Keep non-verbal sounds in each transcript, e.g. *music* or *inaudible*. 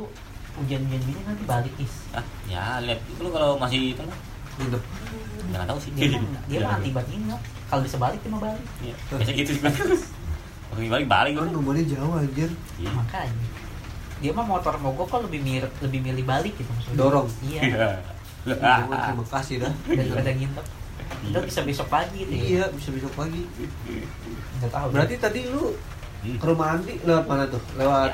lu hujan-hujan gini nanti balik is ah ya lihat itu lu kalau masih itu Nginep. nggak tahu sih dia mah dia mah ingat kalau bisa balik dia mau balik Iya, biasa gitu sih Oke, balik balik Kan rumahnya jauh anjir. Iya. makanya dia mah motor mogok kok lebih milih lebih milih balik gitu maksudnya Dorong. iya Iya. Rumah terima kasih dah. daripada nginep kita bisa besok pagi deh Iya, bisa besok pagi. nggak tahu Berarti tadi lu Hmm. ke rumah Andi lewat mana tuh? Lewat.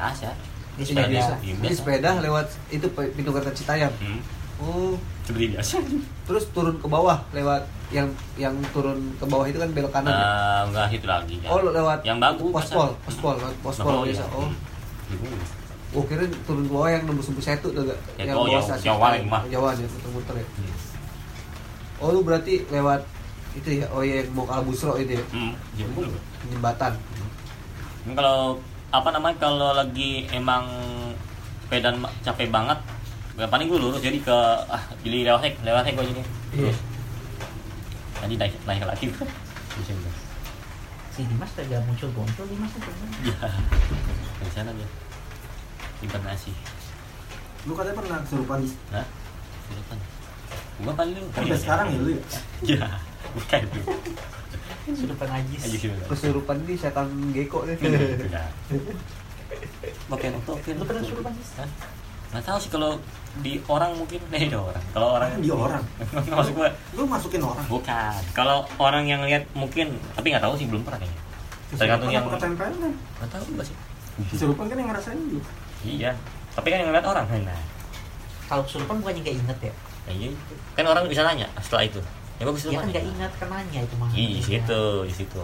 Di Ini sepeda biasa. Iya, sepeda lewat itu pintu kereta Citayam. Hmm. Oh, Seperti biasa. terus turun ke bawah lewat yang yang turun ke bawah itu kan belok kanan. ya? Eh, enggak itu lagi. ya. Oh, lewat yang bagus. pospol, pospol, lewat pospol Oh, biasa. iya. Oh, Hmm. oh kira turun ke bawah yang nembus nembus satu tuh? Ya, yang oh, bawah stasiun jauhan Citayam. mah. Jauhan ya, muter-muter ya. Hmm. Oh, lu berarti lewat itu ya? Oh iya, yang mau ke Albusro itu ya? Hmm. Ya, betul. Jembatan. Ini kalau apa namanya kalau lagi emang sepeda ma- capek banget gak paling gue lurus. Jadi ke ah jadi lewat hek lewat hek gue jadi. Iya. terus nanti naik naik lagi. Si Dimas tidak muncul muncul Dimas sebenarnya. ya dari sana dia. Simpan nasi. Lu katanya pernah kesurupan di nah silakan gua paling lu Sampai sekarang ya lu ya? ya *laughs* bukan. itu aja sih Kesurupan di setan geko deh. Udah. Pakai token. lu pernah sih Hah? Nggak tahu sih kalau di orang mungkin nih ada orang. Kalau orang Di orang. *laughs* masuk gua. Lu masukin orang. Bukan. Kalau orang yang lihat mungkin, tapi nggak tahu sih belum pernah kayaknya. Tergantung yang ketempelan kan? nggak tahu juga sih. Kesurupan kan yang ngerasain lu. Iya. Tapi kan yang lihat orang. Nah, kalau kesurupan bukannya nggak inget ya nah iya. Kan orang bisa nanya setelah itu. Ya bagus dia kan nggak ingat kenanya itu mah Iya, di situ, di situ.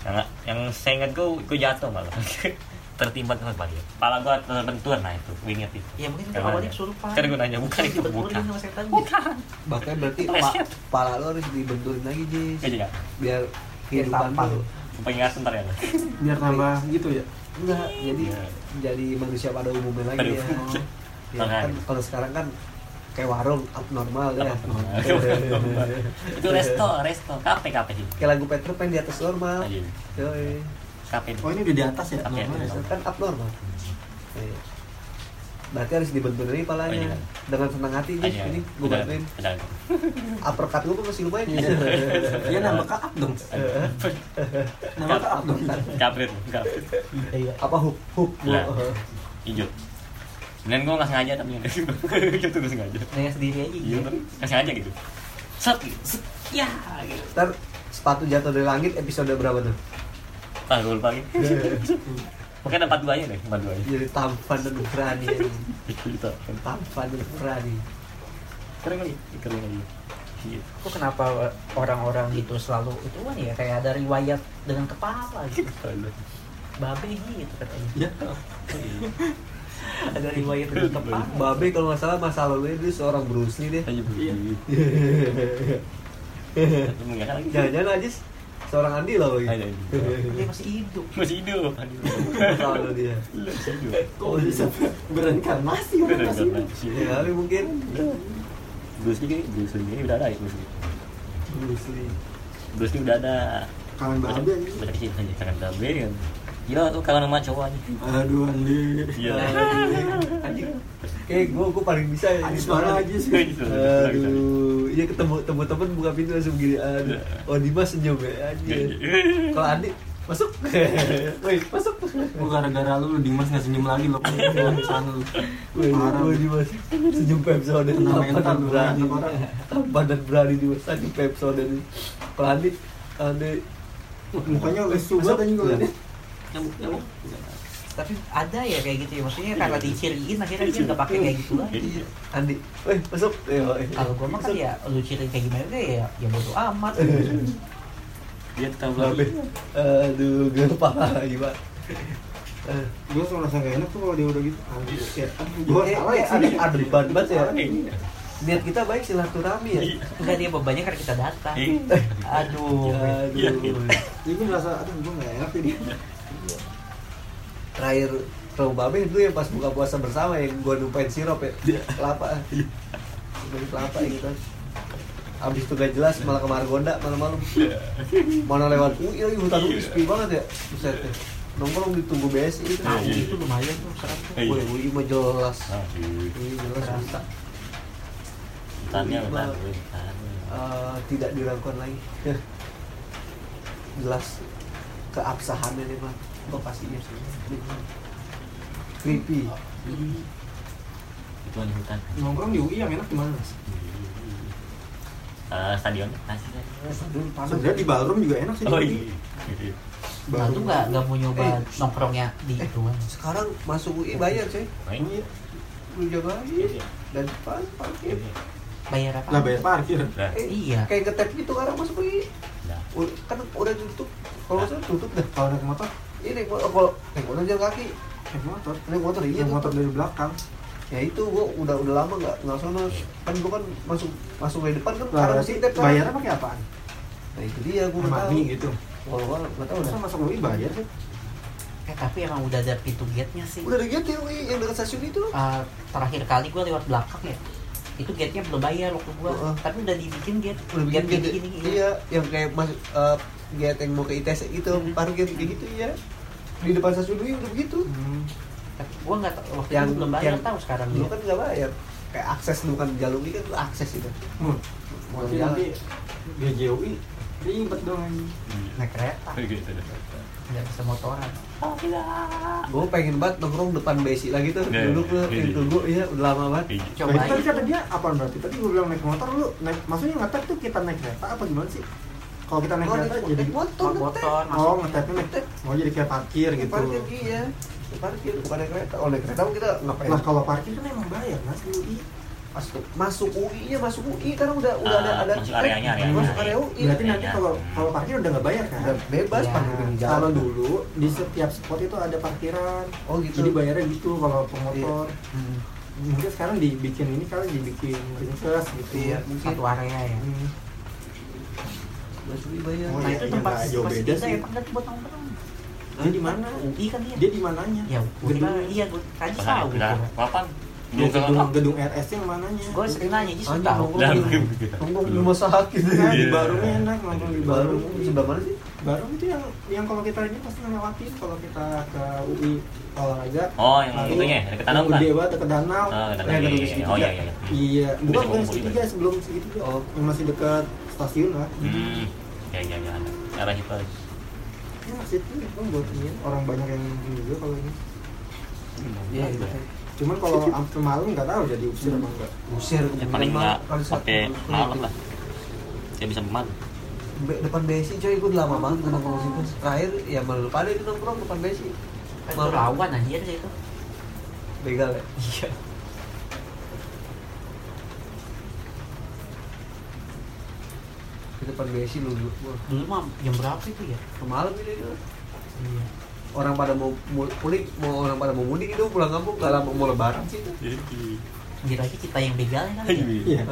Yang, yang saya ingat gua, gua jatuh malah. *laughs* Tertimpa tempat balik. Kepala gua terbentur nah itu, gua ingat itu. ya mungkin Karena awalnya nanya. kesurupan Kan gua nanya, bukan itu, Dibenturin bukan. sama setan Bukan. Bahkan berarti Itu pa, leset. pala lo harus dibenturin lagi, Jis. Iya, iya. Biar kehidupan lu. Pengingat sebentar ya. Biar tambah gitu ya. Enggak, jadi Iya. jadi manusia pada umumnya lagi ya. Ya, kan kalau sekarang kan kayak warung abnormal ya. *laughs* Abnormal. itu resto, resto, kafe, kafe sih. kayak lagu Petro Pan di atas normal. Yoi. Kafe. Oh ini udah di atas ya? Oke. Normal ya? kan abnormal. Iya. Berarti harus Oh, palanya iya. dengan senang hati. Aja. Ini gue bantuin. Uppercut gue masih lumayan. Iya nambah ke up dong. *laughs* Nambah ke up dong. Kaprit. iya Apa hook hook Lah. gua. Hijau. Sebenarnya gue nggak sengaja tapi *laughs* itu tuh sengaja. Nanya sendiri aja Iya, gitu. tapi nggak sengaja gitu. Set, gitu. set, ya, gitu. Ntar sepatu jatuh dari langit episode berapa tuh? Ah, gue lupa. Pokoknya ada empat dua aja deh, empat dua aja. Jadi tampan dan berani. Gitu. tampan dan berani. Keren kali, keren kali. Iya. Kok kenapa orang-orang gitu selalu itu kan ya kayak ada riwayat dengan kepala gitu. Babe gitu katanya. Ya. Ada riwayat dengan kepala. Babe kalau nggak salah masa lalu dia seorang Bruce Lee deh. Aja Iya. *laughs* Jangan-jangan aja seorang Andi lah lagi. Dia masih hidup. Masih hidup. Masa lalu dia. Masih hidup. Kok bisa orang Keren, masih keren. Ya mungkin Bruce Lee, Bruce Lee ini udah ada ya Bruce Lee. Bruce Lee. Bruce Lee udah ada. Kangen babe kangen babe kan. Gila tuh kangen sama cowok aja. Aduh Andi. Iya. *laughs* Anjing. Kayak gue gue paling bisa ya. Ini suara aja sih. Aduh, iya ketemu ketemu temen buka pintu langsung gini. Aduh. Oh Dimas senyum ya anjir. *laughs* Kalau Andi masuk. *laughs* Woi, masuk. Gue gara-gara lu lu Dimas nggak senyum lagi lo di sana lu. Woi, Parah. woi Dimas senyum Pepsodent Kena mental lu, berani. orang. Tampan dan berani Dimas senyum Pepsodent. Kalau Andi Andi Mukanya lesu banget anjing gue. Iya. Nyamuk, nyamuk. Tapi ada ya kayak gitu ya. Maksudnya karena diciriin akhirnya dia nggak pakai kayak gitu lagi. Iya. Andi, woi masuk. Eh, woi. Kalau gua mah kan ya lu ciriin kayak gimana ya ya bodo amat. Dia tahu Babe. lagi. Aduh, gue parah gimana. Eh, Gue selalu rasa gak enak tuh kalau dia udah gitu. Anjir, kayak aduh gue kayak- salah ya kayak ada ada beban banget ya. Iya. Niat kita baik silaturahmi ya. Enggak dia bebannya karena kita datang. Iya. Aduh. Iya, Aduh. iya. Jadi gue ngerasa aduh gue gak enak jadi. Terakhir Romo Babe itu yang pas buka puasa bersama yang gue numpain sirup ya. Kelapa. Numpain kelapa ya gitu. Abis itu gak jelas malah ke Margonda malam-malam. Mana lewat UI lagi hutan UI sepi banget ya. Buset ya. nongkrong ditunggu BSI itu Nah, Iya, iya. itu lumayan tuh serat tuh. Iya. UI mah jelas Ah, iya. UI jelas. Hutannya Iya, hutan. Eh, tidak diragukan lagi *laughs* jelas keabsahannya nih mah lokasinya sih creepy Itu hanya hutan. Nongkrong di UI yang enak di mana mas? Eh, stadion masih kan? Sebenarnya di ballroom juga enak sih. di Oh iya. Nah, tuh nggak nggak mau nyoba Eh. nongkrongnya di ituan. sekarang masuk UI bayar Main. Iya. lu jaga aja dan depan parkir Bayar apa? Lah bayar parkir. Nah, eh, Iya. kayak ngetep gitu orang masuk UI nah. Kan udah tutup kalau nggak salah tutup dah Kalau naik motor, ini kalau naik motor jalan kaki. Naik motor. naik motor iya. Naik motor dari belakang. ya itu gua udah udah lama nggak nggak sono. Kan gua kan masuk masuk dari depan kan karena tep kan. bayarnya pakai apaan? nah itu dia gua nggak tahu. Gitu. kalau gua nggak tahu Masa dah masuk UI bayar sih? Eh tapi emang udah ada pintu gate-nya sih. udah ada gitu ya yang dekat stasiun itu Eh, terakhir kali gue lewat belakang ya. Itu gate-nya belum bayar waktu gua. Heeh. tapi udah dibikin gate. Udah bikin gate gate gini, gini, iya yang kayak masuk eh, gate yang mau ke ITS itu Mhm. parkir kayak gitu ya di depan stasiun UI udah begitu Hmm. tapi gua nggak tahu waktu Yang- itu belum bayar yang- tahu sekarang dulu dia kan nggak bayar kayak akses dulu kan jalur ini kan tuh akses itu Hmm. mau nanti GJUI ribet dong ini. naik kereta Gitu. nggak bisa motoran oh tidak gue pengen banget nongkrong depan besi lagi tuh Iya, duduk tuh iya. yang tunggu iya udah lama banget Iya. coba itu tadi kata dia apa berarti? Tadi gue bilang naik motor lu naik maksudnya ngetep tuh kita naik kereta apa gimana sih? Kalau kita naik Oh, kereta jadi motor. Oh, ngetepnya naik mau jadi kayak parkir gitu. parkir iya parkir bukan naik kereta oh naik kereta kita ngapain Nah, kalau parkir kan emang bayar Mas UI. masuk masuk UI nya masuk UI karena udah udah ada Ah, ada masuk areanya, areanya. masuk area UI Berarti nanti Iya. kalau kalau parkir udah nggak bayar kan? udah bebas Iya. parkir di jalan Kalau dulu di setiap spot itu ada parkiran. oh gitu Jadi bayarnya gitu kalau pemotor. Hmm. Mungkin sekarang dibikin ini kali dibikin ringkas gitu. Iya, mungkin. satu area ya Hmm. Masuk UI bayar Oh, nah iya, itu iya, tempat beda bisa sih. ya kan buat nongkrong Dia di mana? UI kan dia Dia di mananya? ya gua gedung iya gua tadi Pas tahu kapan? Ya, Belum gedung, kenal. gedung RS yang mananya? gue sering nanya jadi Anjing, tahu nongkrong di- belum. nongkrong di rumah sakit Nah, di Iya. Barung enak nongkrong di baru Barung. sebelah mana sih Baru itu yang yang kalau kita ini pasti ngelewatin kalau kita ke UI olahraga. Oh, yang lalu itunya, dekat danau bukan? Gede banget dekat danau. Oh, iya, gedung iya, iya. segitiga. Oh iya iya. iya. Iya, bukan bukan segitiga sebelum segitiga. Oh. Yang masih dekat stasiun lah. Hmm. Ya ya ya. ada. Arah itu. aja. Ya itu kan buat ini orang banyak yang juga kalau ini. iya iya Cuman kalau sampai malam nggak tahu jadi usir apa enggak. usir Ya paling nggak pakai malam lah. Saya bisa malam. Be- depan besi coy gue udah lama banget nggak nongkrong situ terakhir ya malu pada itu nongkrong depan besi itu lawan anjir sih itu begal ya iya depan besi lu dulu mah jam berapa itu ya malam ini itu iya orang pada mau mu- mudik mau orang pada mau mudik itu pulang kampung nggak lama mau lebaran sih itu Kira lagi kita yang begal kan ya? Iya.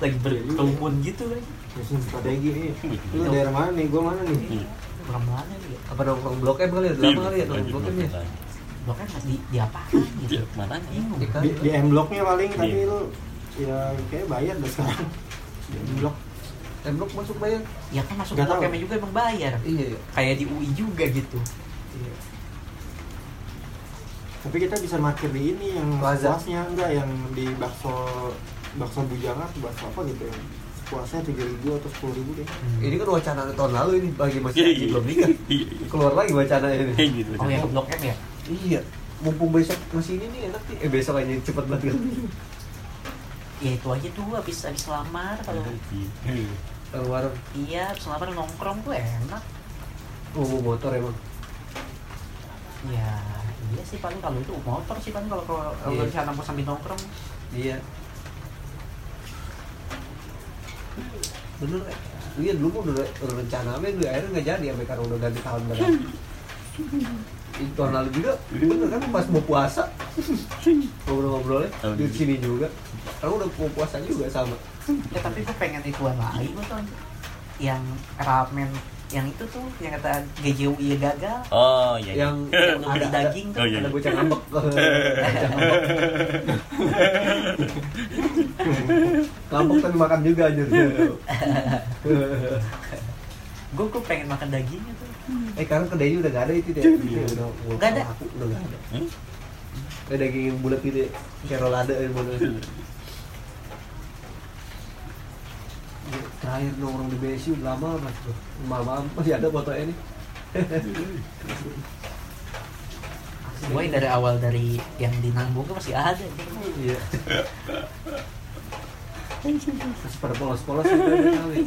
lagi berkerumun gitu kan Susun strategi nih. Lu daerah mana nih? Gua mana nih? orang mana ya apa nongkrong blok M kali ya lama kali ya nongkrong blok M ya lo kan di di apa gitu Mana? Iya kan? Di, di M bloknya paling tapi Iya. lu ya kayak bayar deh sekarang. Di M blok. M blok masuk bayar? Ya kan masuk tahu. M juga emang bayar. Iya iya. Kayak di UI juga gitu. Iya. Tapi kita bisa parkir di ini yang puasnya enggak yang di bakso bakso bujangan atau bakso apa gitu yang puasnya tujuh ribu atau sepuluh ribu deh. ini kan wacana tahun lalu ini bagi masih Iya, Haji iya. belum nikah. *laughs* Iya, iya. keluar lagi wacana ini. Kayak gitu. oh yang ke blok M ya? Iya. Mumpung besok masih ini nih enak nih. Eh besok aja cepet banget. kan *laughs* ya itu aja tuh habis habis lamar kalau keluar iya habis lamar nongkrong tuh enak. Oh motor emang? Ya iya sih paling kalau itu motor sih paling kalau kalau di sana mau sambil nongkrong. Iya. Bener eh. iya dulu mau udah, udah rencana dulu akhirnya nggak jadi sampai karena udah ganti tahun berapa *laughs* tahun lalu juga. Bener kan pas mau puasa. Ngobrol-ngobrolnya di sini juga. Karena udah mau puasa juga sama. Ya tapi gue pengen ituan lagi gue tuh yang ramen yang itu tuh yang kata GJUI gagal. Oh iya. iya. yang *laughs* yang ada daging tuh. Oh, iya. ada bocah ngambek. *laughs* Ngambek. tapi makan juga anjir. Gue gue pengen makan dagingnya tuh Eh sekarang kedainya udah gak ada itu deh. Iya. Udah udah Nggak ada. Aku udah gak ada. Hmm? Kayak daging yang bulat gitu ya. Kayak rolade yang bulat. Ya, Terakhir nongkrong di BSU udah lama mas. Malam masih ada fotonya nih. gue dari awal dari yang di Nanggung masih ada Iya. Masih pada polos-polos gitu ada kali.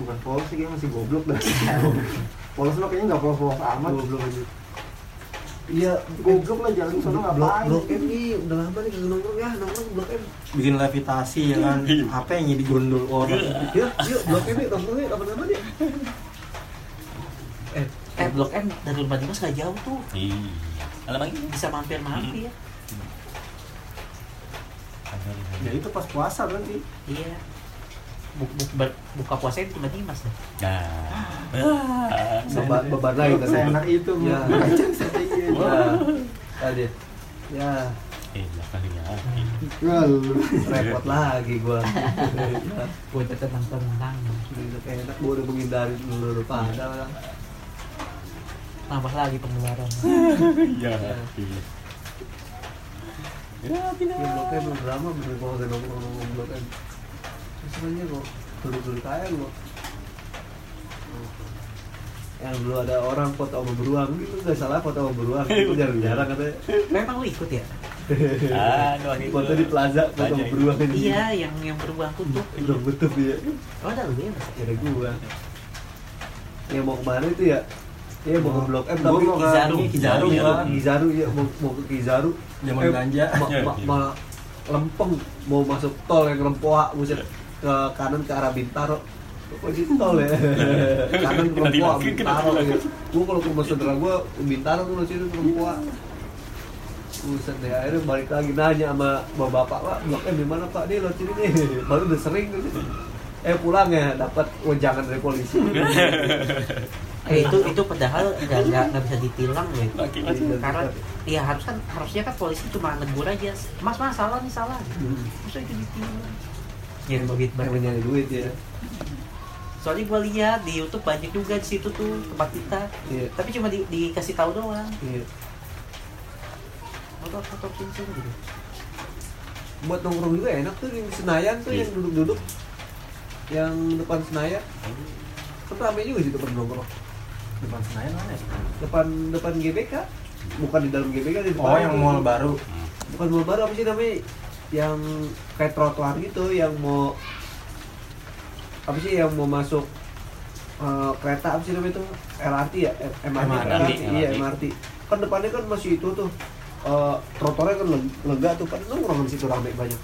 Bukan polos sih kayaknya masih goblok dah. *laughs* Polos mah kayaknya nggak polos-polos amat. Goblok aja. Iya, goblok lah jalan ke sana Blok, ngapain? blok M nih, udah lama nih kagak nongkrong ya, nongkrong blok M. bikin levitasi ya kan? Apa yang jadi gondol orang? Yuk, yuk, blok M yuk, nongkrong yuk, kapan-kapan yuk. Eh, eh blok M dari rumah Dimas gak jauh tuh. Iya. Alam lagi bisa mampir mampir. Ya itu pas puasa berarti. Iya Buk, buk, ber- buka puasa rumah Dimas deh nah. Beban, beban lagi kan. seenak itu Ya. *laughs* macam strategi Ya, tadi. Ya, iya kali ya *laughs* repot lagi gua. gue tetep nonton menang Udah kayak enak, gua udah menghindari dulu dulu pada lah. nambah lagi pengeluaran iya *laughs* Ya, blok M udah lama bener gua udah nongkrong nongkrong blok M. Sebenarnya kok duduk-duduk aja gua. Yang dulu ada orang foto sama beruang gitu nggak salah foto sama beruang itu *laughs* jarang-jarang katanya. Memang lu ikut ya? Aduh foto di plaza foto sama beruang ini. Iya yang yang beruang kutub beruang betup ya oh ada lu ya? Mas ada gua. Yang mau ke mana itu ya? Iya mau ke Blok M tapi mau ke Kizaru. Kizaru Iya. Kizaru ya. Mau, mau ke Kizaru. Zaman Eh, ganja. ma- ma- malah lempeng. Mau masuk tol yang lempoa buset ke kanan ke arah Bintaro. Kok di tol ya? Kanan kena Bintaro ya. Gua kalau ke rumah saudara gua ke Bintaro tuh situ ke lempoa Buset deh, akhirnya balik lagi nanya sama bapak-bapak, Pak, blok M di mana Pak? Dia lewat sini nih, *laughs* baru udah sering gitu. Eh pulang ya, dapat wejangan dari polisi. eh itu itu padahal nggak nggak nggak bisa ditilang ya. Karena ya harus kan harusnya kan polisi cuma negur aja. Mas mas salah nih salah. Hmm. masa itu ditilang nyari duit banget nyari duit ya. soalnya gue lihat di YouTube banyak juga di situ tuh tempat kita Iya. tapi cuma di, dikasih tahu doang Iya. foto foto sini sini gitu buat nongkrong juga enak tuh di Senayan tuh Iya. yang duduk-duduk yang depan Senayan kan rame juga situ pada nongkrong Depan Senayan mana ya? depan depan GBK bukan di dalam GBK di depan Oh, yang mall baru. bukan mall baru apa sih namanya yang kayak trotoar gitu yang mau apa sih yang mau masuk eh, kereta apa sih namanya itu LRT ya MRT, MRT, LRT, iya MRT. Kan depannya kan masih itu tuh eh, trotoarnya kan leg- lega tuh kan nongkrong di situ rame banyak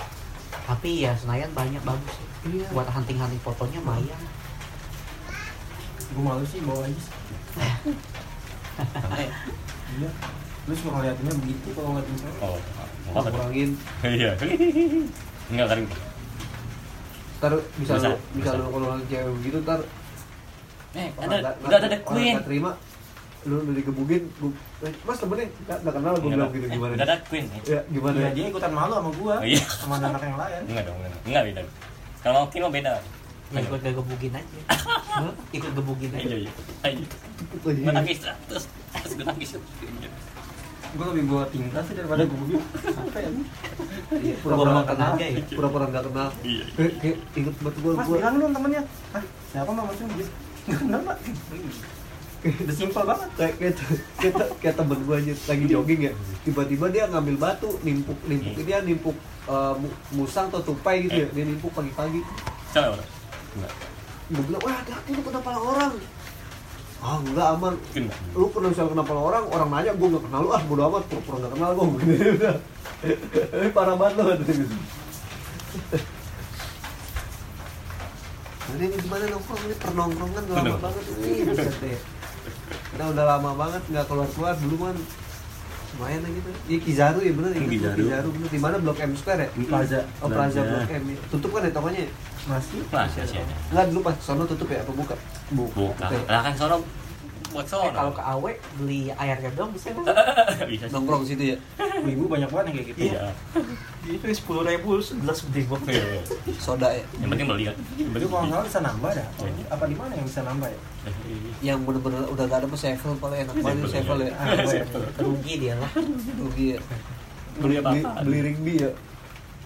tapi ya Senayan banyak bagus Iya. buat hunting-hunting fotonya lumayan Gue malu sih bawa aja. Santai. *laughs* Iya. Lu suka ngeliatinnya begitu kalau ngeliatin saya. oh nggak apa kurangin iya. *laughs* Enggak kan? Ntar bisa Bisa, lu bisa bisa. lu kalau lagi cewek begitu ntar eh ada nggak- udah ada queen. terima lu udah digebugin gua, eh, mas temenin nggak nggak kenal gue bilang gitu gimana? Udah ada queen ya? Gimana? Iya, ya dia ikutan malu sama gua. Oh, iya. Sama anak yang lain. enggak dong enggak enggak beda. Kalau mau kino beda. Ya ikut gebugin aja. *laughs* Hah? ikut gebugin aja. Ayo ayo. Ayo gue nangis terus terus gue nangis Gue lebih bawa tingkat sih daripada gue bilang. Apa ya? Iya, Pura-pura nggak kenal ya? pura-pura nggak kenal Iya. kayak kayak inget banget gue Mas gue bilang lu temennya. Hah? Siapa mah maksudnya? Dia nggak kenal pak. Udah simpel banget. kayak kayak, kayak, kayak temen gue aja lagi jogging ya tiba-tiba dia ngambil batu nimpuk nimpuk dia nimpuk eh, mu- musang atau tupai gitu ya dia nimpuk pagi-pagi gue bilang wah hati-hati lu kena pala orang ah enggak aman. Kena lu pernah misalnya kena pala orang orang nanya gue nggak kenal lu. Ah bodo amat pura-pura nggak kenal gue ini *laughs* parah banget gitu. Nah, ini gimana nongkrong? Ini pernongkrongan udah lama banget. Ini deh. Kita udah lama banget nggak keluar keluar dulu kan lumayan lah gitu. Iya Kizaru ya bener ya Kizaru. Kizaru bener di mana Blok M Square ya? Plaza. Oh Plaza. Blok M ya. Tutup kan ya tokonya? ya? Masih. masih masih ada Enggak dulu pas sono tutup ya apa buka? buka Oke. lah kan sono buat Eh, kalau ke AW beli airnya dong bisa kan? *laughs* bisa nongkrong situ ya? Ibu banyak banget yang kayak gitu. Iya. Itu sepuluh ribu segelas gede banget. Iya. soda ya? Yang penting beli yang Itu kalau nggak bisa nambah dah. Iya. Apa di mana yang bisa nambah ya? yang bener-bener udah gak ada sevel paling enak banget Sevel, ya. Ah, ya? Rugi dia lah. rugi ya. Beli apa beli, beli rigby ya.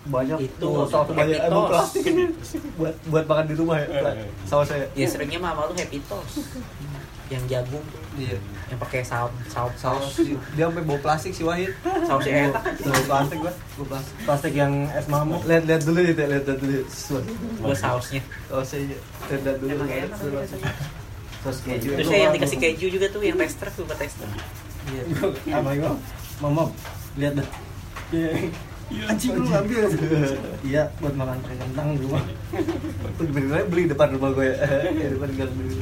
Banyak. Itu, satu banyak emang plastik buat buat makan di rumah ya sama saya. Ya seringnya mama lu happy toast. Yang jagung tuh, iya yang pakai saus saus saus saus dia sampai bawa plastik si Wahid sausnya enak. bawa plastik gua bawa plastik Plastik yang es mamuk. lihat lihat dulu ya lihat lihat dulu. Gua sausnya. sausnya lihat lihat dulu tuh Suat. rasanya. saus keju Terus saya yang dikasih keju juga tuh yang tester tuh buat tester. iya Apa itu? Mama, lihat dah. Iya. Anjing lu ambil. Iya, buat makan kentang di rumah. bener beli depan rumah gue ya ya depan gang dulu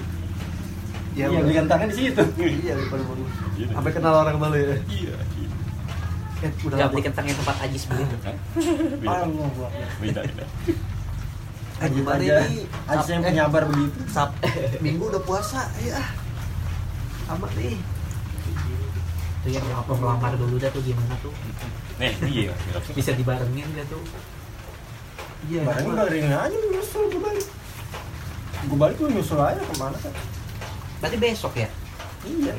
Iya, beli kentangnya di situ. iya depan rumah gue sampai kenal orang malu ya iya eh udah Gak beli kentang yang tempat Ajis beli tuh. Ah, beda lu gua. beda beda eh gimana Aja. ini Aja yang Eh, penyabar begitu. Sab minggu udah puasa ya amat nih Tuh yang aku melamar dulu dah tuh gimana tuh. nih iya Bisa dibarengin gak tuh? iya enak. baring aja nyusul gue balik. Gue balik lu nyusul aja ke mana kan? Berarti besok ya? Iya.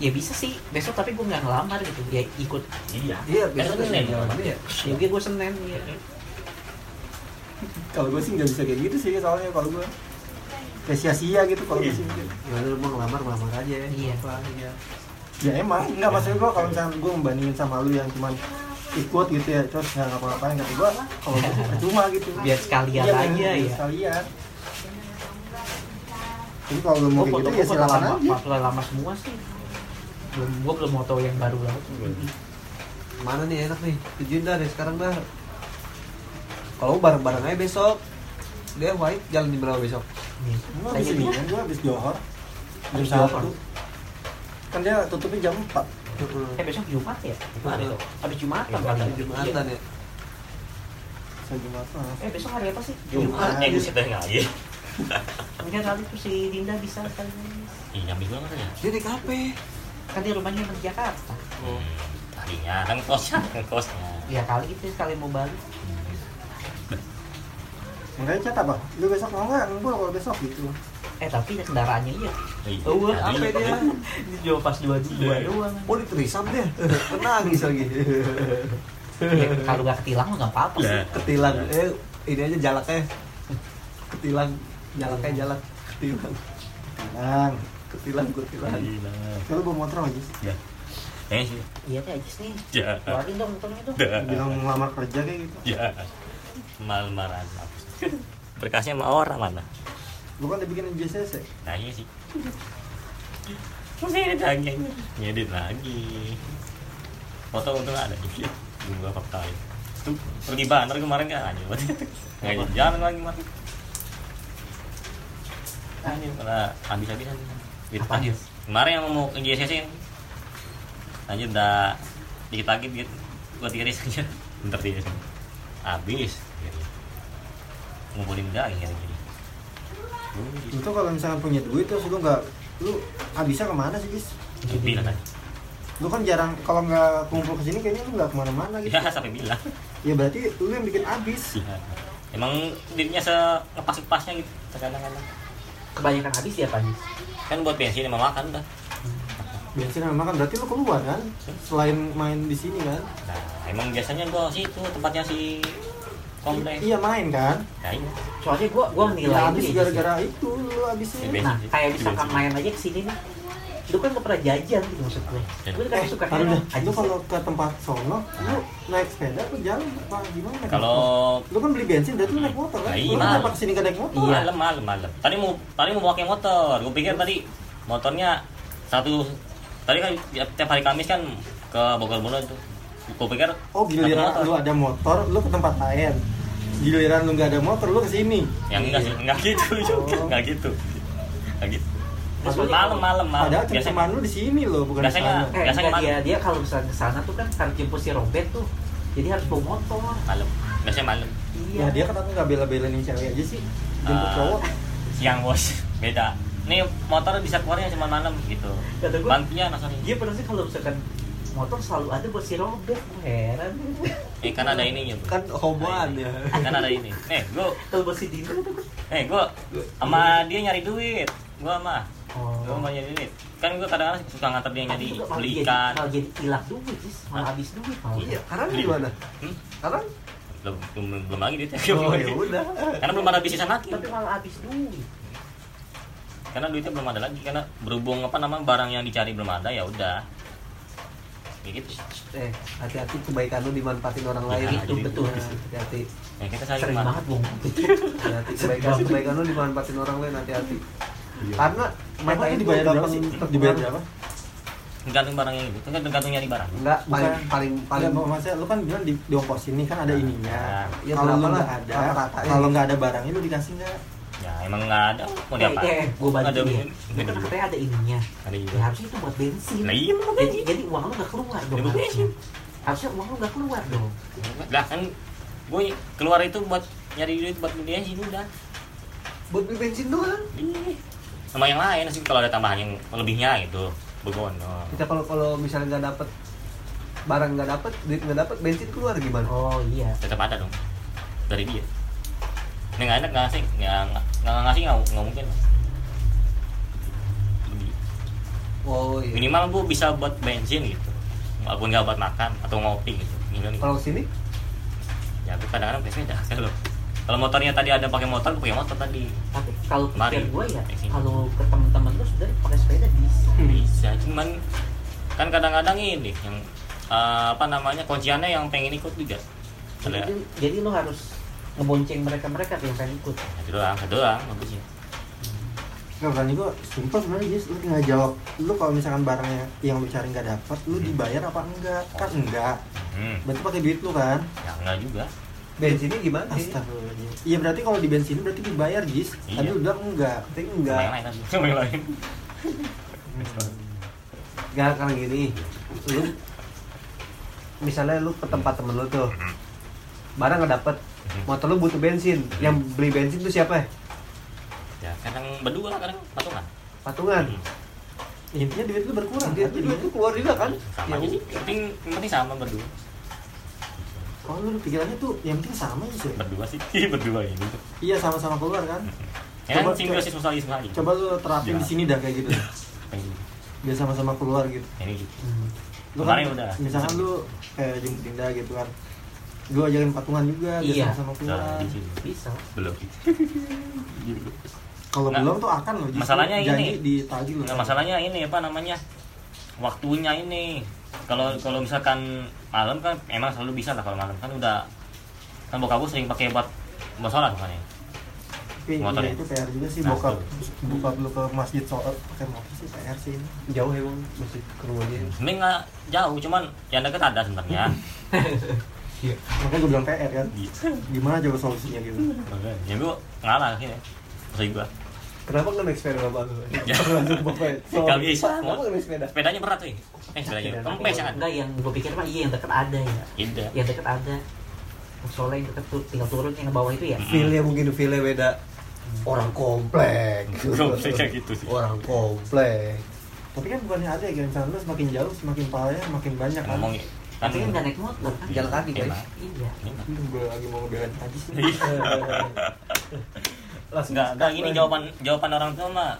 Ya bisa sih besok tapi gue nggak ngelamar gitu. Ya ikut. iya iya Kan biasanya Senin, ya Ya gue gue senen ya. Kalau gue sih nggak bisa kayak gitu sih soalnya kalau gue kayak sia-sia gitu kalau gue sih mikir. ya udah mau ngelamar ngelamar aja ya Iya. apa iya Ya emang, enggak maksud gue kalau misalnya gue membandingin sama lu yang cuman ikut gitu ya, terus nggak ngapa-ngapain kata gue, kalau gue sih *laughs* percuma gitu. Biar sekalian Iya, aja biar ya. Sekalian. Jadi kalau lu Gue mau kayak foto gitu gue ya silakan lama, aja. foto lama semua sih. Belum gue belum mau tahu yang baru lah. mana nih enak nih tujuin dah deh sekarang dah kalau bareng bareng aja besok dia white jalan di berapa besok Nih. Tanya habis nih. ini, gue habis johor. Jam Habis johor. satu. Kan dia tutupnya jam 4 Eh besok Jumat ya? Hari itu. Habis Jumatan ya? jumatan ya Saya Jumatan. Eh besok hari apa sih? Jumat eh gue setel lagi Enggak kali tuh si Dinda bisa sekali. iya ambil banget ya dia di kafe Kan dia rumahnya di Jakarta. Hmm, tadinya kan kosnya *laughs* kan kosnya Ya kali itu sekali mau balik. Makanya cat apa? Lu besok mau nggak? Gue kalau besok gitu. Eh tapi ya kendaraannya iya. Iya. Oh, apa iya. dia? Ini cuma pas dua dua Iya. doang. oh diterisam dia nangis lagi Ya, kalau nggak ketilang nggak apa-apa sih. Ketilang eh ini aja jalaknya ketilang jalaknya jalak ketilang Tenang. ketilang ketilang Gila. Kalau bawa motor aja sih. Ya. Eh sih. Iya teh Ajis nih. Ya. Keluarin dong motornya tuh. Dah. Bilang ngelamar kerja kayak gitu. Ya. Mal-maran. Berkasnya sama orang mana? Lu kan udah bikin JCC. Nah iya sih. Terus edit lagi. Ngedit lagi. Foto untung ada juga. Belum gua faktain. Tuh, pergi banter kemarin kan aja. Jalan lagi mati. Pada habis-habisan. Gitu. Ya? Kemarin yang mau ke JCC Anjir udah dikit lagi dikit gua tiris *laughs* aja. Bentar tiris. Habis. Gitu. Ngumpulin daging gitu jadi. Tuh kalau misalnya punya duit terus lu nggak lu habisnya ke mana sih guys? Bilang kan. Lu kan jarang kalau nggak kumpul ke sini kayaknya lu nggak ke mana-mana gitu. Ya sampai bilang. Ya berarti lu yang bikin habis. Iya. Emang dirinya selepas-lepasnya gitu kadang-kadang. Kebanyakan habis ya Pak Ajis. Kan buat bensin sama makan udah. Bensin sama makan berarti lu keluar kan? Selain main di sini kan? Nah, emang biasanya gua situ tempatnya si kompleks. Iya main kan? Nah, iya. Soalnya gua gua Ya, nilai habis ini, gara-gara itu lu habisnya. Ya, Nah, kayak misalkan main aja ke sini nih. Lu kan gak pernah jajan gitu maksud gue. Ya. Gue kan Eh, suka. Ajis Lu kalau ke tempat sono, lu naik sepeda apa jalan apa gimana? Kalau lu kan beli bensin, berarti lu naik motor kan? Nah, iya, Lu mahal. kenapa ke sini gak naik motor? Iya. malam malam malam. Tadi mau tadi mau pakai motor. Gua pikir tadi motornya satu tadi kan tiap hari Kamis kan ke Bogor Bono tuh. Gua pikir Oh giliran lu ada motor, lu ke tempat lain. Giliran lu nggak ada motor, lu ke sini. yang enggak sih, enggak gitu juga. Oh. Enggak gitu. Enggak gitu. Maksudnya Malam malam malam. Padahal Biasanya cuman lu di sini loh, bukan di sana. Eh, Biasanya enggak, dia dia kalau misalnya ke sana tuh kan harus jemput si Robert tuh. Jadi harus bawa motor. malam. Biasanya malam. Iya. Ya dia kenapa nggak bela-belain cewek aja sih? Jemput Ah. cowok. siang bos *laughs* beda nih motor bisa keluarnya cuma malam gitu Kata gua- bantunya Dia pernah sih kalau misalkan motor selalu ada buat si Robert, heran. *laughs* eh kan ada ininya bro. kan homoan ya kan ada ini eh gua Kalau buat si Dino eh gua sama dia nyari duit gua mah Oh. gua mau nyari duit kan gua kadang-kadang suka nganter dia nyari Tapi juga malah beli jadi- ikan Malah jadi hilang duit, Jis. Malah habis duit. malah. iya sekarang Beli. gimana Hmm? sekarang belum belum, belum lagi duitnya oh ya *laughs* udah karena belum ada bisnis lagi Tapi malah habis duit. karena duitnya belum ada lagi karena berhubung apa namanya barang yang dicari belum ada ya udah kayak gitu eh hati-hati kebaikan lu dimanfaatin orang lain Ya, Itu jadi- betul. hati-hati ya kita sayang Sering banget banget bung. hati-hati kebaikan kebaikan lu dimanfaatin orang lain hati-hati karena mereka itu dibayar berapa sih? Dibayar berapa? tergantung barangnya gitu kan tergantung nyari barang enggak paling paling paling Paling maksudnya lu kan bilang di diongkosin nih kan ada ininya. Ya, kalau nggak ada, ya. kalau nggak ada barangnya lu dikasih nggak? ya emang nggak ada mau Eh, diapa eh, gue bantu ada. Itu kan katanya ada ininya. ada juga Ya harusnya itu buat bensin. nah iya mau Jadi, jadi uang lu gak keluar dong. Ya, bensin. Harusnya uang lu gak keluar dong. lah kan gue keluar itu buat nyari duit buat beli bensin udah buat beli bensin doang Iya. Sama yang lain sih kalau ada tambahan yang lebihnya gitu begon oh. kita kalau kalau misalnya nggak dapet barang nggak dapet duit nggak dapet bensin keluar gimana Oh iya. tetap ada dong dari dia ini nggak enak nggak ngasih nggak nggak nggak ngasih nggak nggak mungkin Lebih. oh iya minimal bu bisa buat bensin gitu walaupun nggak buat makan atau ngopi gitu nih kalau sini ya aku kadang-kadang pakai sepeda kalau kalau motornya tadi ada pakai motor aku pakai motor tadi. Tapi kalau pikir gue ya, kalau ke teman-teman lu sebenarnya pakai sepeda bisa. bisa cuman kan kadang-kadang ini yang eh, apa namanya kunciannya yang pengen ikut juga. Jadi, jadi lu harus ngebonceng mereka-mereka tuh yang pengen ikut. ya, itu doang itu doang bagusnya. Nggak berani gua sumpah sebenarnya Jis, lu tinggal jawab. Lu kalau misalkan barangnya yang lu cari nggak dapet lu dibayar apa enggak? Kan enggak. Hmm. berarti pakai duit lu kan? Ya enggak juga bensinnya gimana sih? Astagfirullahaladzim iya berarti kalau di bensin berarti dibayar Jis. Iya. tadi lu bilang enggak. Penting sama enggak. Yang lain yang lain Nggak karena gini. Lu misalnya lu ke tempat temen lu tuh barang nggak dapet motor lu butuh bensin. Yang beli bensin tuh siapa? Ya ya kadang berdua kadang patungan. Patungan. Intinya duit lu berkurang. Duit tuh keluar juga kan? Sama Ya aja sih. yang penting penting sama berdua kalau lu pikirannya tuh yang penting sama Jis ya berdua sih berdua ini iya sama-sama keluar kan ya Coba- kan simbiosis mutualisme aja coba lu terapin di sini dah kayak gitu *laughs* Kayak gitu. biar sama-sama keluar gitu ini gitu lu Kemarin kan udah. misalkan lu kayak jemput Dinda gitu kan lu ajarin patungan juga biar Iya. sama-sama keluar Nah, sini. Bisa. belum *laughs* kalau Nggak. belum tuh akan loh Masalahnya ini. ditagih loh Nah, masalahnya ini apa namanya waktunya ini kalau kalau misalkan malam kan emang selalu bisa lah kalau malam. Kan udah kan bokap gue sering pakai buat buat sholat makanya tapi motor iya, ya? itu PR juga sih Nah, bokap bokap lu ke masjid sholat. Pakai motor sih PR sih ini. Jauh emang masih ke rumah dia. Sebenarnya nggak jauh cuman yang deket ada sebenarnya. *laughs* Makanya gue bilang PR kan. Iya. gimana coba solusinya gitu? Ya gue ngalah akhirnya. Maksud gue kenapa nggak naik sepeda bapak lu Ya. bapak so, Nggak bisa. kenapa nggak naik sepeda sepedanya berat tuh eh sepedanya Sepeda kempes kan Enggak yang gue pikir mah iya yang deket ada ya. tidak Yang deket ada. Soalnya yang deket tuh tinggal turun yang ke bawah itu ya. feelnya mungkin feelnya beda orang komplek *laughs* Komplek kayak gitu sih. orang komplek tapi kan bukannya ada ya misalnya lu semakin jauh semakin pahalanya makin banyak kan ngomong kan Tapi kan nggak naik motor kan. Jalan kaki, guys. Iya. Gue lagi mau ngebelain aja sih langsung Enggak, enggak gini jawaban jawaban orang tua mah.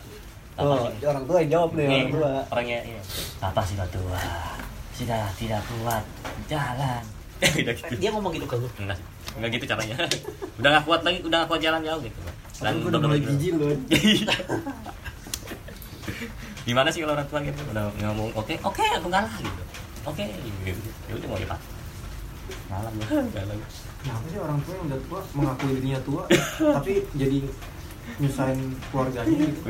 Oh sih? orang tua yang jawab nih Nih, orang tua orangnya ini. Apa sih tua? Sudah tidak kuat jalan. *laughs* Udah gitu. Dia ngomong gitu ke lu. Enggak, enggak gitu caranya. *laughs* udah nggak kuat lagi, udah nggak kuat jalan jauh gitu. dan gue udah mulai jijik loh *laughs* Gimana sih kalau orang tua gitu udah ngomong oke, oke aku ngalah gitu. Oke, gitu. Ya udah mau dipak. Gue, ngalah gue. kenapa sih orang tua yang udah tua mengakui dirinya tua tapi jadi nyusahin keluarganya gitu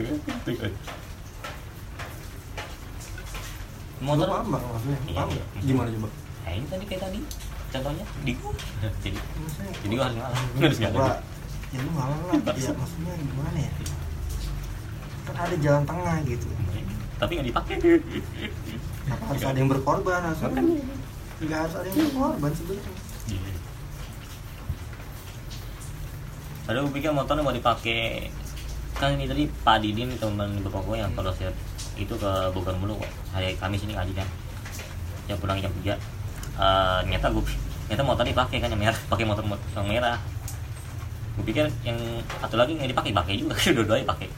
Motor paham bang maksudnya Iya, paham iya. nggak? gimana coba Nah ini tadi kayak tadi contohnya di gua. *laughs* Jadi maksudnya jadi gua harus ngalah. Harus ngalah. Ya lu ngalah lah *laughs* ya maksudnya gimana ya kan ada jalan tengah gitu Tapi nggak dipakai. kenapa harus ada yang berkorban kan nggak harus ada yang berkorban sebenarnya. Iya. Padahal gue pikir motornya mau dipakai. Kan ini tadi Pak Didin teman bapak gue yang kalau saya itu ke Bogor mulu kok hari Kamis ini ngaji kan ya pulang jam 3 Eh, ternyata gue ternyata motor dipakai kan yang merah. Pakai motor mot- yang merah. Gue pikir yang satu lagi nggak dipakai pakai juga. *laughs* Dua-duanya pakai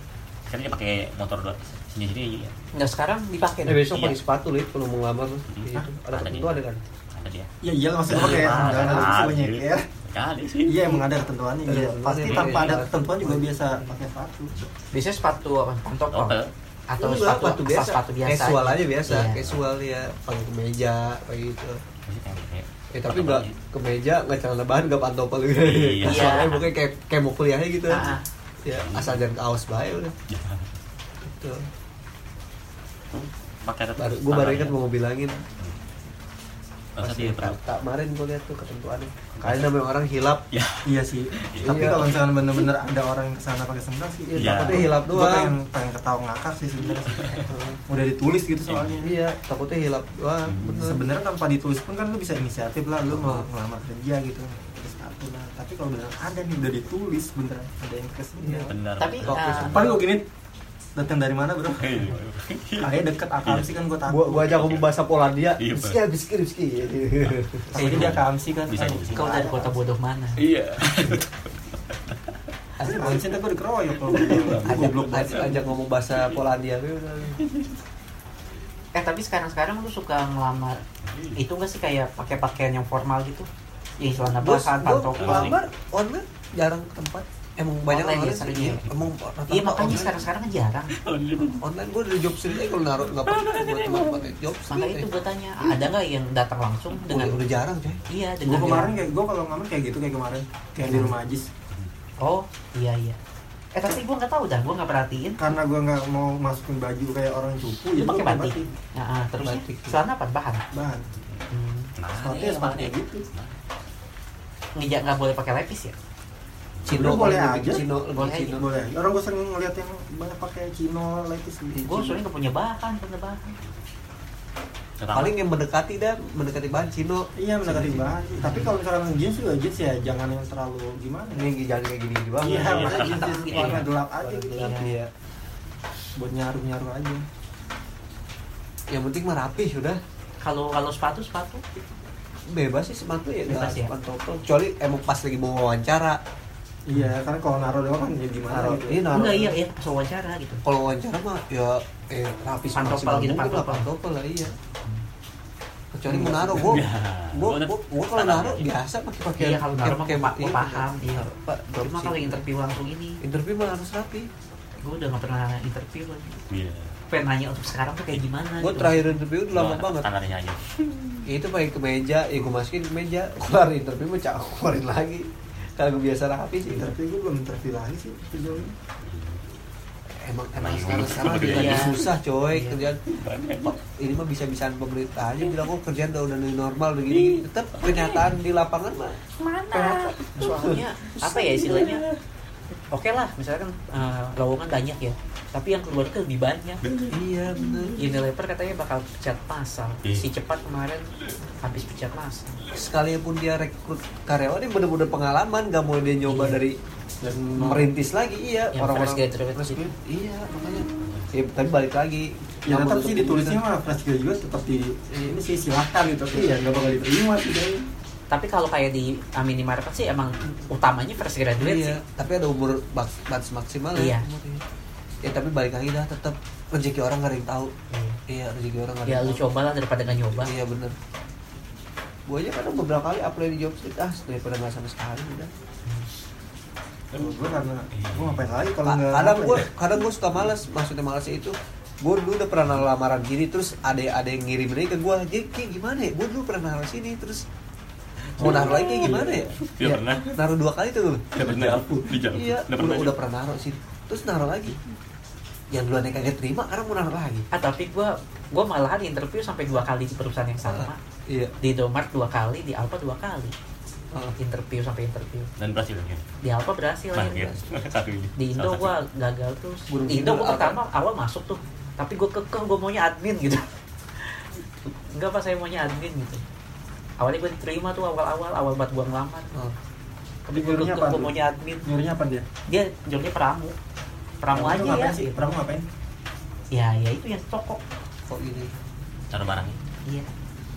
sekarang dia pakai motor dua sendiri sendiri ya Nggak sekarang dipakai. Eh besok Iya. pakai sepatu lip kalau mau ngelamar tuh. Hmm. Gitu. Ada di- ada kan? ada dia ya iya maksud gue kayak Ah, jangan ada ada. sih banyak ya kali sih iya emang ada ketentuannya iya pasti iya, tanpa iya. ada ketentuan juga biasa pakai sepatu Biasanya sepatu apa? Topel. Atau Enggak, sepatu, sepatu biasa. sepatu biasa. Casual aja biasa, Iya. casual ya, pakai kemeja kayak gitu. Masih Ya tapi enggak kemeja, enggak celana bahan, enggak pantopel gitu. Iya. Casualnya pokoknya kayak kayak mau kuliahnya gitu. Ya, asal jangan kaos bae udah. Ya. Gitu. pakai Baru gua baru ingat mau bilangin pas di Jakarta kemarin gua lihat tuh ketentuannya. Kalian namanya orang hilap, *laughs* ya iya sih tapi Iya. kalau misalnya bener-bener ada orang yang ke sana pakai sendal sih ya, Iya. takutnya hilap gue pengen doang. pengen ketawa ngakak sih sebenarnya *laughs* udah ditulis gitu soalnya Iya, takutnya hilap doang. Hmm. Sebenarnya tanpa ditulis pun kan lu bisa inisiatif lah lu mau ngelamar kerja gitu tapi kalau beneran ada nih udah ditulis beneran ada yang ke sini Iya. benar Tapi Oke, ah, paling gue gini datang dari mana bro Iya. kayak deket Akamsi kan gue takut gua gua aja ngomong bahasa Polandia. Iya, Biski, biski, biski. Takutnya dia Akamsi kan Bisa, kau dari kota bodoh mana? iya Asli Akamsi ntar gue dikeroyok kalau gue goblok banget ajak, ajak ngomong bahasa Polandia. Eh tapi sekarang-sekarang lu suka ngelamar itu enggak sih kayak pakai pakaian yang formal gitu? Yang celana Bos, bahan, pantopel. ngelamar online jarang ke tempat. Emang banyak Online orang ya, sering sih. ya? Emang Iya makanya online. sekarang-sekarang kan jarang. *laughs* online gue dari job street aja kalau naruh nggak pakai buat tempat job street. Makanya itu gue tanya, ada nggak yang datang langsung dengan udah jarang coy. iya gue dengan kemarin kayak gue kalau ngamar kayak gitu kayak kemarin kayak di rumah Ajis Oh iya iya. Eh tapi gue nggak tahu dah, gue nggak perhatiin. karena gue nggak mau masukin baju kayak orang cupu Lu jadi pakai batik. Nah, ah, terus Batik. celana apa bahan? bahan Hmm. nah sepatu iya, ya sepatu mana? kayak gitu Nggak nggak boleh pakai lepis ya? Cino boleh aja. Cino Boleh Cino. boleh orang gue sering ngeliat yang banyak pakai chino lepis gitu Gue soalnya nggak punya bahan, punya bahan. Pertama, Paling yang mendekati dah mendekati bahan Cino. iya mendekati bahan sih. tapi kalau misalkan jeans juga jeans ya jangan yang terlalu gimana Ini jangan kayak gini juga. iya iya. jeans jeans Iya. warna gelap aja gitu Gelap, Iya. buat nyaru nyaru aja Yang penting mah rapi sudah. Kalau kalau sepatu sepatu Bebas sih sepatu ya, Bebas ya? pantopel. Kecuali emang pas lagi mau wawancara. iya karena kalau naruh doang kan ya gimana Naruh, gitu iya, naruh. enggak iya iya pas wawancara gitu. Kalau wawancara mah ya eh rapi Pantopel gitu, pantopel. pantopel lah iya. Kecuali mau naruh gua, Ya, gua, gua gua, gua kalau naruh biasa pakai pakaian Iya kalau naruh mah kayak gue paham. Iya. Pak, Cuma kalau interview langsung ini, interview mah harus rapi. gue udah nggak pernah interview lagi. iya Pengen nanya untuk sekarang tuh kayak gimana? Gua gitu. terakhir interview udah lama Gua banget. standarnya aja *laughs* itu pakai kemeja ya gue masukin kemeja keluar interview mah cak keluarin lagi kalau gue biasa rapi sih interview gue belum interview lagi sih sejauh ini emang emang Iya. sekarang sekarang Iya. lagi susah coy Iya. kerjaan ini mah bisa bisaan pemerintah aja bilang kok kerjaan udah udah normal udah gini tetap kenyataan di lapangan mah mana? Soalnya apa ya istilahnya? Oke lah, misalkan eh, lowongan banyak ya, tapi yang keluar tuh lebih banyak. iya bener Unilever katanya bakal pecat masal. Iya. Si cepat kemarin habis pecat masal. sekalipun dia rekrut karyawan yang bener-bener pengalaman gak mau dia nyoba Iya. dari dan merintis lagi iya orang-orang fresh graduate gitu. iya makanya ya, tapi balik lagi ya tetap sih itu ditulisnya kita- mah fresh graduate tetap di ini sih silahkan gitu tapi ya nggak bakal diterima sih. Tapi kalau kayak di uh, minimarket sih emang utamanya fresh graduate iya, sih. tapi ada umur bak- batas maksimal Iya. ya umurnya. ya tapi balik lagi dah tetap rezeki orang gak ada yang tahu Iya. iya rezeki orang gak ada Ya lu tahu. coba lah daripada nggak nyoba. iya bener gue aja kadang beberapa kali apply di job street ah daripada nggak sama sekali udah Kalau gue karena gue ngapain lagi kalau Ka- nggak kadang gue ya? kadang gue suka malas maksudnya malasnya itu gue dulu udah pernah lamaran gini terus ada ada yang ngirim lagi ke gue jadi kayak gimana ya gue dulu pernah naruh sini terus mau naruh lagi kayak gimana ya Iya, pernah. naruh dua kali tuh Udah pernah dijawab iya udah udah, pernah udah pernah naruh sini terus naruh lagi yang duluan yang kagak terima karena mau naruh lagi Ah tapi gua gua malahan interview sampai dua kali di perusahaan yang sama. iya Di Domart dua kali, di Alfa dua kali. Ah. Interview sampai interview. dan berhasil kan Di Alfa berhasil nah gitu *laughs* satu ini Di Indo gua gagal terus. Burung Di Indo apa? pertama awal masuk tuh. Tapi gua kekeh gua maunya admin gitu. *laughs* Enggak pas saya maunya admin gitu. Awalnya gua diterima tuh awal-awal awal buat gua ngelamar. Oh. Tapi Nyuruhnya apa gua tuh? maunya admin. nyuruhnya apa dia? Dia jobnya pramu. pramu Pramu aja ya. ngapain sih? Pramu ngapain? Ya ya itu yang toko kok ini. Taruh barangnya. iya.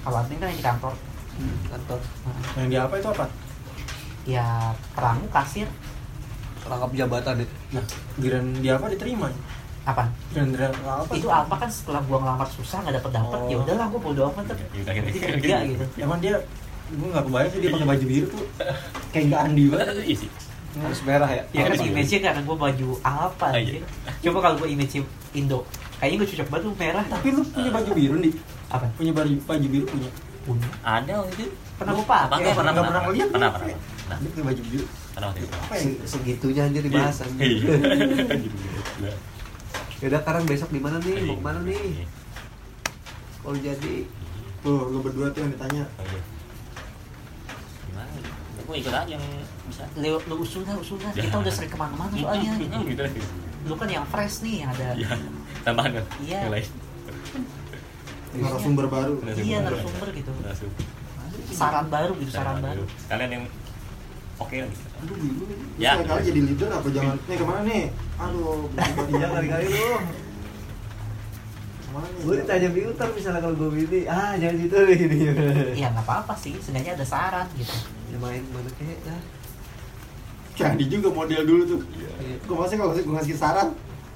Kalau admin kan yang di kantor. Hmm, kantor. Nah, yang di apa itu apa? Ya pramu kasir. Rangkap jabatan itu nah giran di apa diterima apa giran apa itu apa kan setelah gua ngelamar susah nggak dapet dapet Oh. ya udahlah gua bodo amat tuh Ya udah gitu. Gitu emang dia gue nggak kebayang sih dia pakai baju biru tuh kayak nggak andi banget Iya sih. harus merah ya ya kan Oh, image-nya karena gua baju apa Ah, iya. anjir coba kalau gua image Indo kayaknya gua cocok banget tuh merah tapi lu punya baju biru nih apa punya baju baju biru punya punya Ada waktu itu. pernah gua pakai Pernah, pernah. lihat Pernah, lu. pernah. Nah, baju biru pernah waktu itu. segitunya anjir dibahas anjir. *laughs* Iya. Yaudah sekarang besok di mana nih? Iya. Mau ke mana nih? Kalau jadi tuh lu berdua tuh yang ditanya iya. Gimana? Gue ikut aja yang bisa. Leo, lu usul dah, usul dah. Ya. Kita udah sering ke mana-mana soalnya. *laughs* gitu. Lu kan yang fresh nih, yang ada Iya. Tambahan kan? Iya. Yang lain. narasumber baru Iya, narasumber gitu. Saran baru gitu, saran baru. Kalian yang oke gitu. aduh bingung Ya. ya kali jadi leader apa jangan nih ke mana nih aduh Iya *laughs* kali-kali lu Gue ditanya filter misalnya kalau gue ini Ah jangan situ deh gini Iya nggak apa-apa sih, seenggaknya ada saran gitu. Ya main mana kayak lah jadi juga model dulu tuh Iya. gue masih kalau gue ngasih saran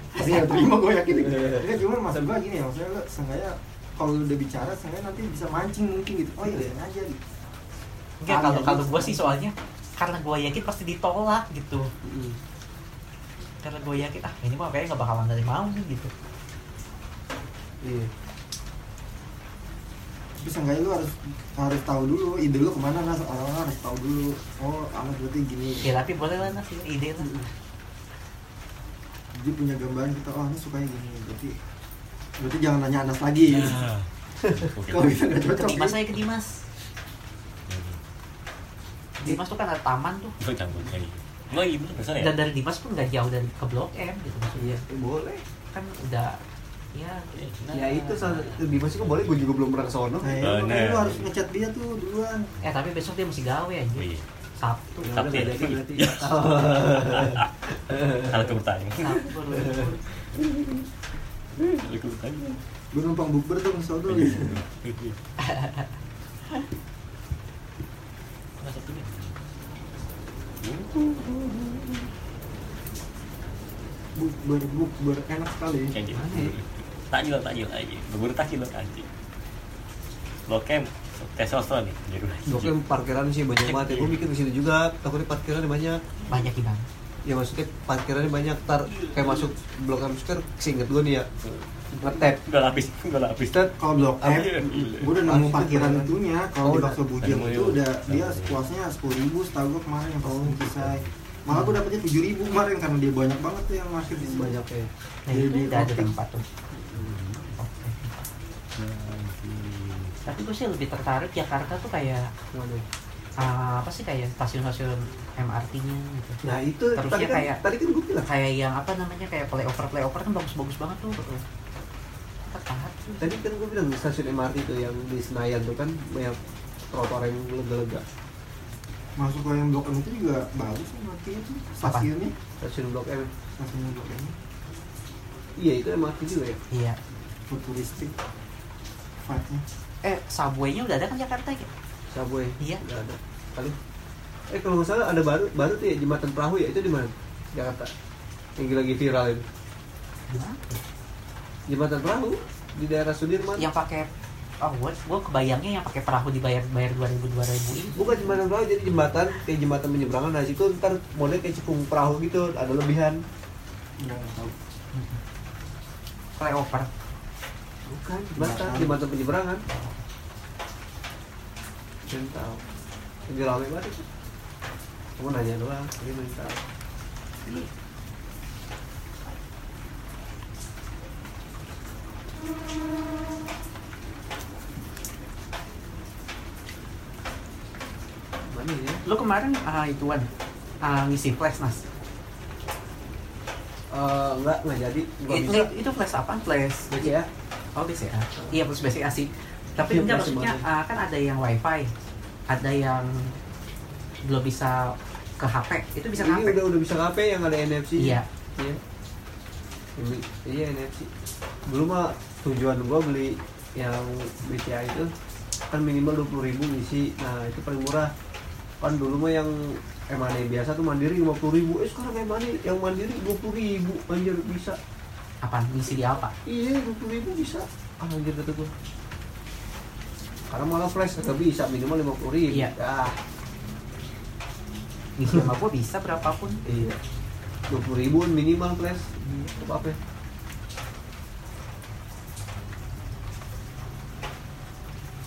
pasti nggak terima gue yakin Iya. Enggak cuma maksud gue gini ya maksudnya lo sengaja kalau udah bicara sengaja nanti bisa mancing mungkin gitu oh iya iya aja gitu Enggak Saran kalau aja. kalau gue sih soalnya karena gue yakin pasti ditolak gitu. Mm. Karena gue yakin ah ini mah kayaknya nggak bakalan dari mau nih gitu. Iya tapi sengaja lu harus harus tahu dulu ide lu ke mana nas orang harus tahu dulu oh amat berarti gini Ya tapi boleh lah nasi ide lah. dia punya gambaran kita oh ini sukanya gini berarti berarti jangan nanya Anas lagi Oke. *laughs* kalau kita nggak Ke cocok aja ke Dimas. Dimas tuh kan ada taman tuh. Gue campur lagi. Gue iya bener besar ya. Dan dari Dimas pun nggak jauh dari ke Blok M gitu maksudnya. Iya boleh Kan udah ya Ya itu salah di masih boleh gue juga belum pernah ke sono nah, ya, Bener. makanya lu harus ngechat dia tuh duluan eh tapi besok dia masih gawe Oh, aja. iya. Sabtu. Ya Sabtu ya? berarti Kalau ke bertanya. Sabtu. Kalau ke bertanya. gue numpang bukber tuh ke sono *laughs* Iya. gitu Nggak Sabtu deh. Bukber bukber enak sekali Kayak gitu. Mana ya? Takjil, takjil aja. Berburu takjil anjing. Lokem, testosteron nih. Jadi Gue kan parkiran sih banyak banget ya Gue mikir di sini juga Takutnya parkirannya banyak Banyak gimana? Ya maksudnya parkirannya banyak Ntar kayak masuk Blok M Square Seinget gue nih ya Ngetep Gak lapis, gak lapis. Set kalau blok M gue udah nemu parkiran itunya Oh, kalau di udah. bakso bujang itu udah dia Ada. puasnya sepuluh ribu setahu gue kemarin yang pas selesai malah gue dapetnya tujuh ribu kemarin karena dia banyak banget tuh yang parkir di sini Banyak ya Nah Jadi itu di udah ada tempat tuh. Oke. Tapi gue sih lebih tertarik Jakarta tuh kayak ah, apa sih kayak stasiun-stasiun MRT-nya gitu. Nah itu Terusnya tadi kan, kayak- tadi kan gue bilang Kayak yang apa namanya kayak flyover flyover kan bagus-bagus banget tuh. Tertarik sih. Tadi kan gue bilang stasiun MRT tuh yang di Senayan tuh kan banyak trotoar yang lega-lega masuk ke yang blok M itu juga bagus artinya tuh stasiunnya Stasiun Blok M stasiun blok M Iya itu MRT juga ya Iya. futuristik vibe-nya Eh, subway-nya udah ada kan Jakarta ya? Subway Iya. Nggak ada Kali Eh kalau nggak salah ada baru baru tuh ya jembatan perahu ya itu di mana? Jakarta yang lagi viral itu jembatan perahu di daerah Sudirman Yang pakai Oh, gue, gue kebayangnya yang pakai perahu dibayar bayar dua ribu dua ribu ini. bukan jembatan perahu jadi jembatan kayak jembatan penyeberangan nah situ ntar model kayak cekung perahu gitu ada lebihan nggak tahu Flyover. bukan jembatan Jembatan. jembatan penyeberangan Belum tahu lagi rame banget kamu nanya doang dia belum tahu mana ya Lo kemarin ah ituan ah, ngisi flash nas. Eh, enggak enggak jadi enggak It- bisa itu flash apa? Flash. ya Oh BCA. Iya flash BCA sih. Tapi Iya, enggak maksudnya ah, kan ada yang wifi, ada yang belum bisa ke HP. Itu bisa ke ini HP. udah udah bisa HP yang ada NFC Iya. Iya. Ini, iya NFC dulu mah tujuan gua beli yang BCA itu kan minimal 20.000 ribu ngisi. Nah itu paling murah. Kan dulu mah yang emane biasa tuh mandiri 50.000 ribu. Eh sekarang emane yang mandiri 20.000 ribu. Anjir bisa. Apa ngisi di apa? Iya 20.000 ribu bisa. Ah, anjir kata gua. Karena malah flash kagak bisa minimal 50.000 ribu. Iya. ah ngisi sama gua bisa berapapun. Iya. 20.000 ribuan minimal flash apa apa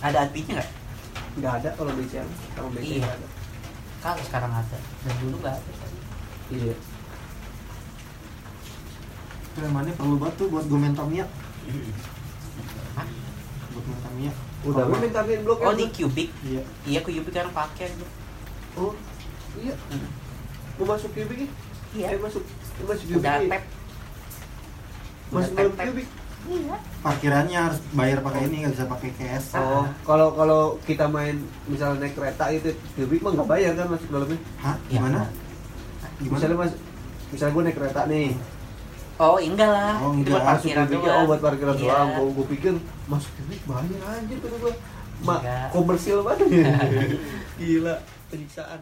ada adminnya nggak? Nggak ada kalau BCA sama BCA Iya. ada. Kalau sekarang ada. Dan dulu nggak ada. Iya. Mana perlu tuh buat gue Hah? buat mental Mia udah gue minta blok oh di Cubic? Iya. Iya Cubic sekarang pakai oh iya. Mau masuk kubik ya iya. Eh masuk. Masuk kubik udah tap. Masuk dalam kubik iya. Parkirannya harus bayar pakai ini nggak bisa pakai cash. Oh kalau kalau kita main misalnya naik kereta itu kubik mah nggak bayar kan masuk dalamnya? Hah? Iya. gimana? Gimana? Misalnya mas misalnya gue naik kereta nih. Oh enggak lah. Oh, itu enggak. buat masuk parkiran doang. oh buat parkiran Iya. doang. Gue gue pikir masuk kubik bayar anjir kata gue Ma, Enggak. komersil banget. *laughs* Gila penyiksaan